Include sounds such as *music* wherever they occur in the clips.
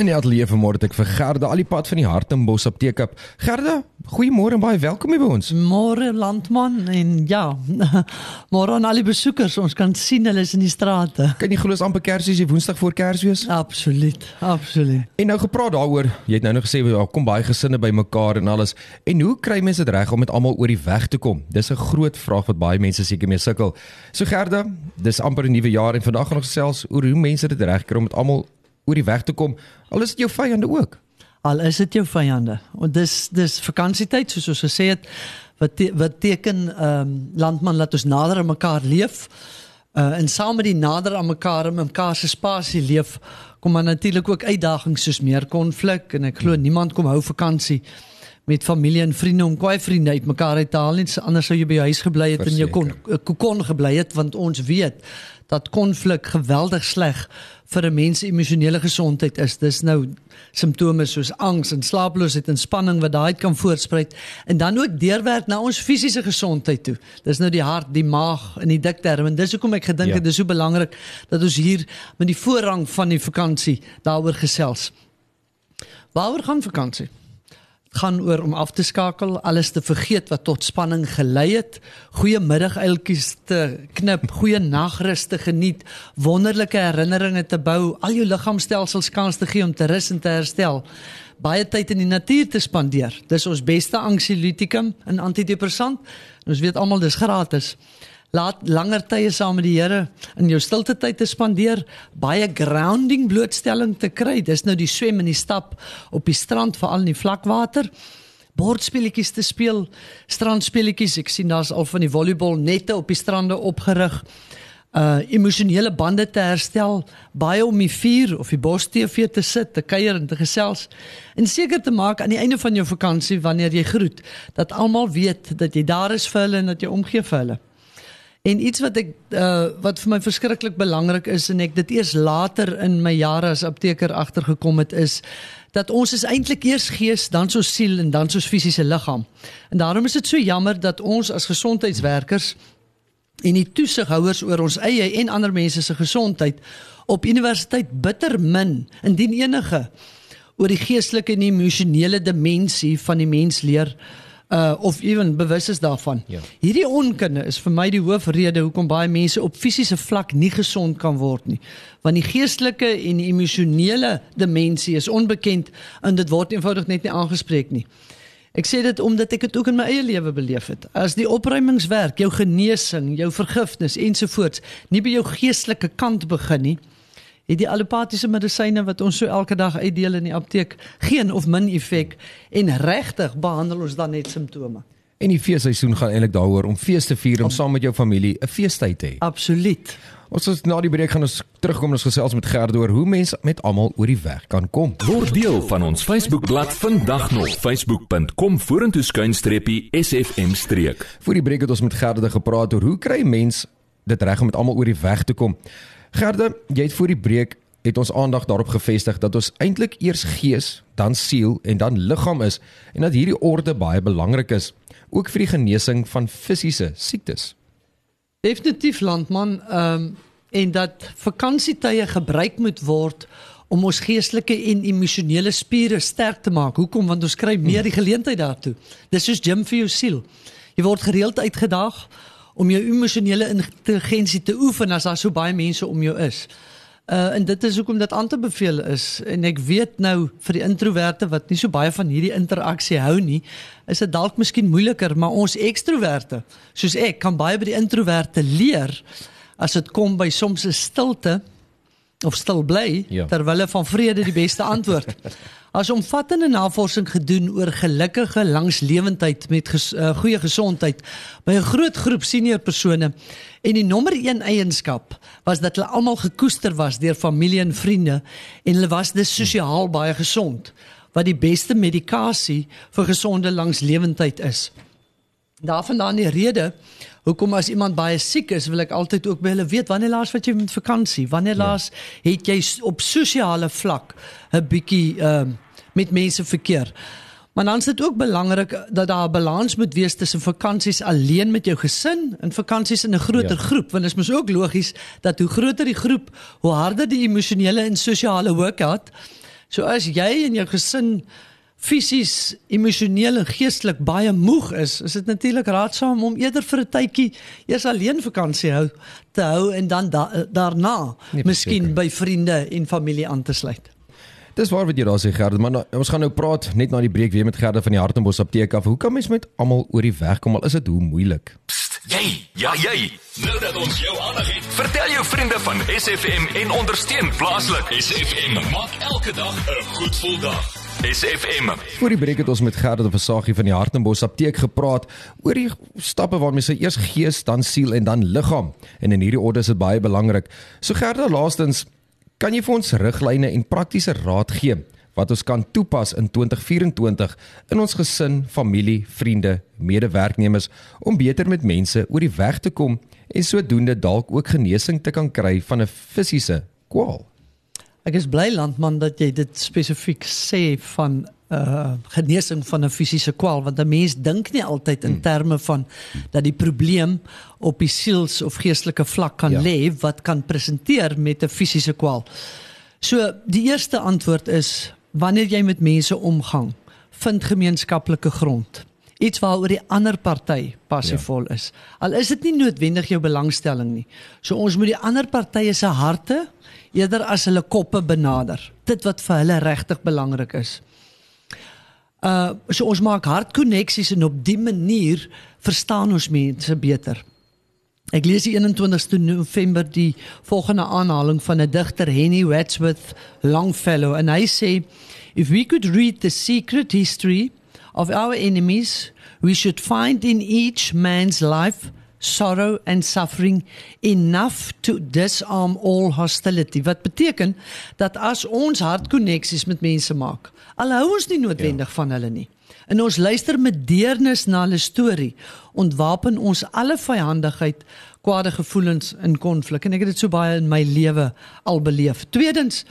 In die ateljee vanmôre het ek vir Gerda al die pad van die Hartenbos apteek op. Gerda, goeiemôre en baie welkom hier by ons. Môre landman en ja, *laughs* môre aan al die besoekers. Ons kan sien hulle is in die strate. Kan jy glo is amper Kersfees, die Woensdag voor Kersfees? Absoluut, absoluut. En nou gepraat daaroor, jy het nou nog gesê ja, kom baie gesinne bymekaar en alles. En hoe kry mense dit reg om met almal oor die weg te kom? Dis 'n groot vraag wat baie mense seker mee sukkel. So Gerda, dis amper 'n nuwe jaar en vandag gaan ons gesels oor hoe mense dit regkry om met almal oor die weg te kom. Al is dit jou vyande ook. Al is dit jou vyande. En dis dis vakansietyd soos ons gesê het wat te, wat teken ehm um, landman laat ons nader aan mekaar leef. Uh en saam met die nader aan mekaar en mekaar se spasie leef, kom maar natuurlik ook uitdagings soos meer konflik en ek glo niemand kom hou vakansie met familie en vriende om kwai vriende uit mekaar uit te haal nie anders sou jy by jou huis gebly het Verzeker. en jou kon kokon gebly het want ons weet dat konflik geweldig sleg vir 'n mens se emosionele gesondheid is. Dis nou simptome soos angs en slaaploosheid en spanning wat daai kan voortspruit en dan ook deurwerk na ons fisiese gesondheid toe. Dis nou die hart, die maag en die dikterm en dis hoekom ek gedink ja. het dis so belangrik dat ons hier met die voorrang van die vakansie daaroor gesels. Waaroor gaan vakansie? Gaan oor om af te skakel, alles te vergeet wat tot spanning gelei het, goeiemiddag uiltjies te knip, goeie nagrus te geniet, wonderlike herinneringe te bou, al jou liggaamstelsels kans te gee om te rus en te herstel. Baie tyd in die natuur te spandeer. Dis ons beste anxiolytikum en antidepressant. Ons weet almal dis gratis laat langer tye saam met die Here in jou stilte tyd te spandeer, baie grounding blootstelling te kry. Dis nou die swem en die stap op die strand veral in die vlakwater. Bordspeletjies te speel, strandspeletjies. Ek sien daar's al van die volleybal nette op die strande opgerig. Uh emosionele bande te herstel, baie om die vuur of die bos TV te sit, te kuier en te gesels en seker te maak aan die einde van jou vakansie wanneer jy groet dat almal weet dat jy daar is vir hulle en dat jy omgee vir hulle. En iets wat ek uh, wat vir my verskriklik belangrik is en ek dit eers later in my jare as apteker agtergekom het is dat ons is eintlik eers gees, dan so siel en dan so fisiese liggaam. En daarom is dit so jammer dat ons as gesondheidswerkers en die toesighouers oor ons eie en ander mense se gesondheid op universiteit bitter min indien enige oor die geestelike en emosionele dimensie van die mens leer uh of ewen bewus is daarvan. Ja. Hierdie onkunde is vir my die hoofrede hoekom baie mense op fisiese vlak nie gesond kan word nie. Want die geestelike en emosionele dimensie is onbekend en dit word eenvoudig net nie aangespreek nie. Ek sê dit omdat ek dit ook in my eie lewe beleef het. As die opruimingswerk, jou genesing, jou vergifnis ensovoorts nie by jou geestelike kant begin nie, het die allopatiese medisyne wat ons so elke dag uitdeel in die apteek geen of min effek en regtig behandel ons dan net simptome. En die feesseisoen gaan eintlik daaroor om fees te vier om saam met jou familie 'n feestyd te hê. Absoluut. Ons is na die breek gaan ons terugkom en ons gesels met Gerd oor hoe mense met almal oor die weg kan kom. Word deel van ons Facebookblad vandag nog facebook.com vorentoe skuinstreepie sfm streek. Voor die breek het ons met Gerd gepraat oor hoe kry mense dit reg om met almal oor die weg te kom. Gerde, jy het voor die breek het ons aandag daarop gefestig dat ons eintlik eers gees, dan siel en dan liggaam is en dat hierdie orde baie belangrik is ook vir die genesing van fisiese siektes. Definitief landman, ehm um, en dat vakansietye gebruik moet word om ons geestelike en emosionele spiere sterk te maak. Hoekom? Want ons kry meer die geleentheid daartoe. Dis soos gym vir jou siel. Jy word gereeld uitgedaag om jou emosionele intelligensie te oefen as daar so baie mense om jou is. Uh en dit is hoekom dit aan te beveel is en ek weet nou vir die introverte wat nie so baie van hierdie interaksie hou nie, is dit dalk miskien moeiliker, maar ons ekstroverte, soos ek, kan baie by die introverte leer as dit kom by soms 'n stilte of stil bly ja. terwyl hulle van vrede die beste antwoord. *laughs* As omvattende navorsing gedoen oor gelukkige langslewendheid met ges, uh, goeie gesondheid by 'n groot groep senior persone en die nommer 1 eienskap was dat hulle almal gekoester was deur familie en vriende en hulle was dus sosiaal baie gesond wat die beste medikasie vir gesonde langslewendheid is. Daarvandaan die rede hoekom as iemand baie siek is, wil ek altyd ook by hulle weet wanneer laas wat jy met vakansie, wanneer ja. laas het jy op sosiale vlak 'n bietjie ehm uh, met mense verkeer. Maar dan is dit ook belangrik dat daar 'n balans moet wees tussen vakansies alleen met jou gesin en vakansies in 'n groter ja. groep, want dit is mos ook logies dat hoe groter die groep, hoe harder die emosionele en sosiale workout. So as jy en jou gesin fisies, emosioneel en geestelik baie moeg is, is dit natuurlik raadsaam om eerder vir 'n tydjie eers alleen vakansie hou te hou en dan da, daarna nee, miskien by vriende en familie aan te sluit. Dis waar wat jy daar sê Gerde, maar nou, ons gaan nou praat net na die breek weer met Gerde van die Hartenbos apteek af. Hoe kan mens met almal oor die weg kom al is dit hoe moeilik? Psst, jy, ja jy. Nou dat ons jou aandag het, vertel jou vriende van SFM en ondersteun plaaslik. SFM maak elke dag 'n goed gevoel dag. SFM. Voor die breek het ons met Gerde van Sagie van die Hartenbos apteek gepraat oor die stappe waarmee sy eers gees, dan siel en dan liggaam. En in hierdie orde is dit baie belangrik. So Gerde, laastens Kan jy vir ons riglyne en praktiese raad gee wat ons kan toepas in 2024 in ons gesin, familie, vriende, medewerknemers om beter met mense oor die weg te kom en sodoende dalk ook genesing te kan kry van 'n fisiese kwaal? Ek is bly landman dat jy dit spesifiek sê van uh genesing van 'n fisiese kwaal want 'n mens dink nie altyd in hmm. terme van dat die probleem op die siels of geestelike vlak kan ja. lê wat kan presenteer met 'n fisiese kwaal. So die eerste antwoord is wanneer jy met mense omgang, vind gemeenskaplike grond. Iets waaroor die ander party passievol ja. is. Al is dit nie noodwendig jou belangstelling nie. So ons moet die ander partye se harte eerder as hulle koppe benader. Dit wat vir hulle regtig belangrik is. Uh so ons maak hartkoneksies en op die manier verstaan ons mense beter. Ek lees die 21ste November die volgende aanhaling van 'n digter Henry Wadsworth Longfellow en hy sê if we could read the secret history of our enemies we should find in each man's life sorrow and suffering enough to disarm all hostility wat beteken dat as ons hartkoneksies met mense maak al hou ons nie noodwendig ja. van hulle nie en ons luister met deernis na hulle storie ontwapen ons alle vyandigheid kwade gevoelens in konflik en ek het dit so baie in my lewe al beleef tweedens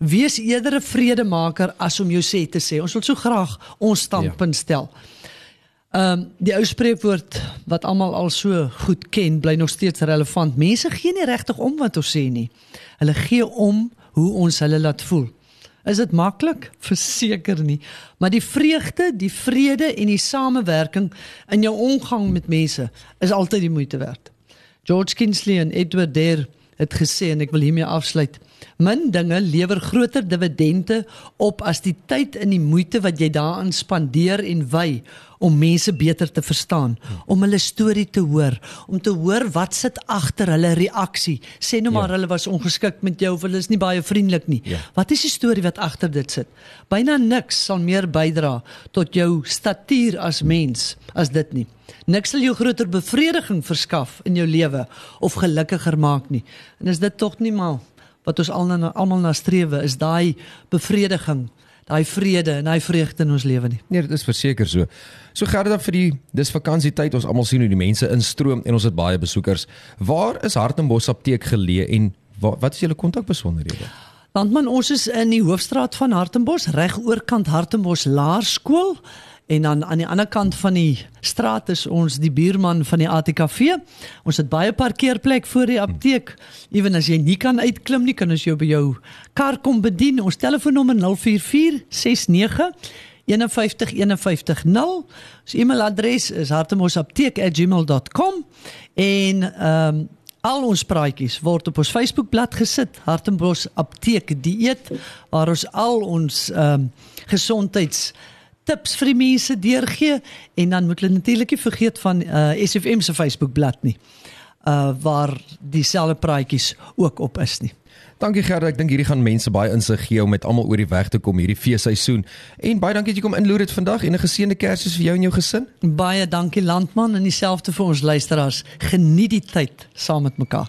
wees eerder 'n vredemaker as om jou sê te sê ons wil so graag ons standpunt ja. stel Ehm um, die ou spreekwoord wat almal al so goed ken, bly nog steeds relevant. Mense gee nie regtig om wat ons sê nie. Hulle gee om hoe ons hulle laat voel. Is dit maklik? *laughs* Verseker nie. Maar die vreugde, die vrede en die samewerking in jou omgang met mense is altyd die moeite werd. George Kinsley en Edward Dare het gesê en ek wil hiermee afsluit. Min dinge lewer groter dividende op as die tyd en die moeite wat jy daaraan spandeer en wy om mense beter te verstaan, om hulle storie te hoor, om te hoor wat sit agter hulle reaksie. Sê nou maar ja. hulle was ongeskik met jou of hulle is nie baie vriendelik nie. Ja. Wat is die storie wat agter dit sit? Byna niks sal meer bydra tot jou statuur as mens as dit nie. Niks sal jou groter bevrediging verskaf in jou lewe of gelukkiger maak nie. En is dit tog nie mal wat ons almal na strewe is daai bevrediging daai vrede en daai vreugde in ons lewe nie. Nee, dit is verseker so. So Gerda vir die dis vakansietyd, ons almal sien hoe die mense instroom en ons het baie besoekers. Waar is Hartenbos apteek geleë en wat, wat is julle kontakbesonderhede? Landman, ons is in die hoofstraat van Hartenbos, reg oorkant Hartenbos Laerskool. En dan aan die ander kant van die straat is ons die buurman van die ATKV. Ons het baie parkeerplek voor die apteek. Ewen as jy nie kan uitklim nie, kan ons jou by jou kar kom bedien. Ons telefoonnommer 044 69 51550. Ons e-mailadres is hartemosapteek@gmail.com en ehm um, al ons praatjies word op ons Facebookblad gesit, Hartembos Apteek Dieet, waar ons al ons ehm um, gesondheids tips vir die mense deurgee en dan moet hulle natuurlik nie vergeet van uh, SFM se Facebookblad nie. Uh waar dieselfde praatjies ook op is nie. Dankie Gerda, ek dink hierdie gaan mense baie insig gee om met almal oor die weg te kom hierdie feesseisoen. En baie dankie dat jy kom inloer dit vandag en 'n geseënde Kersfees vir jou en jou gesin. Baie dankie landman en dieselfde vir ons luisteraars. Geniet die tyd saam met mekaar.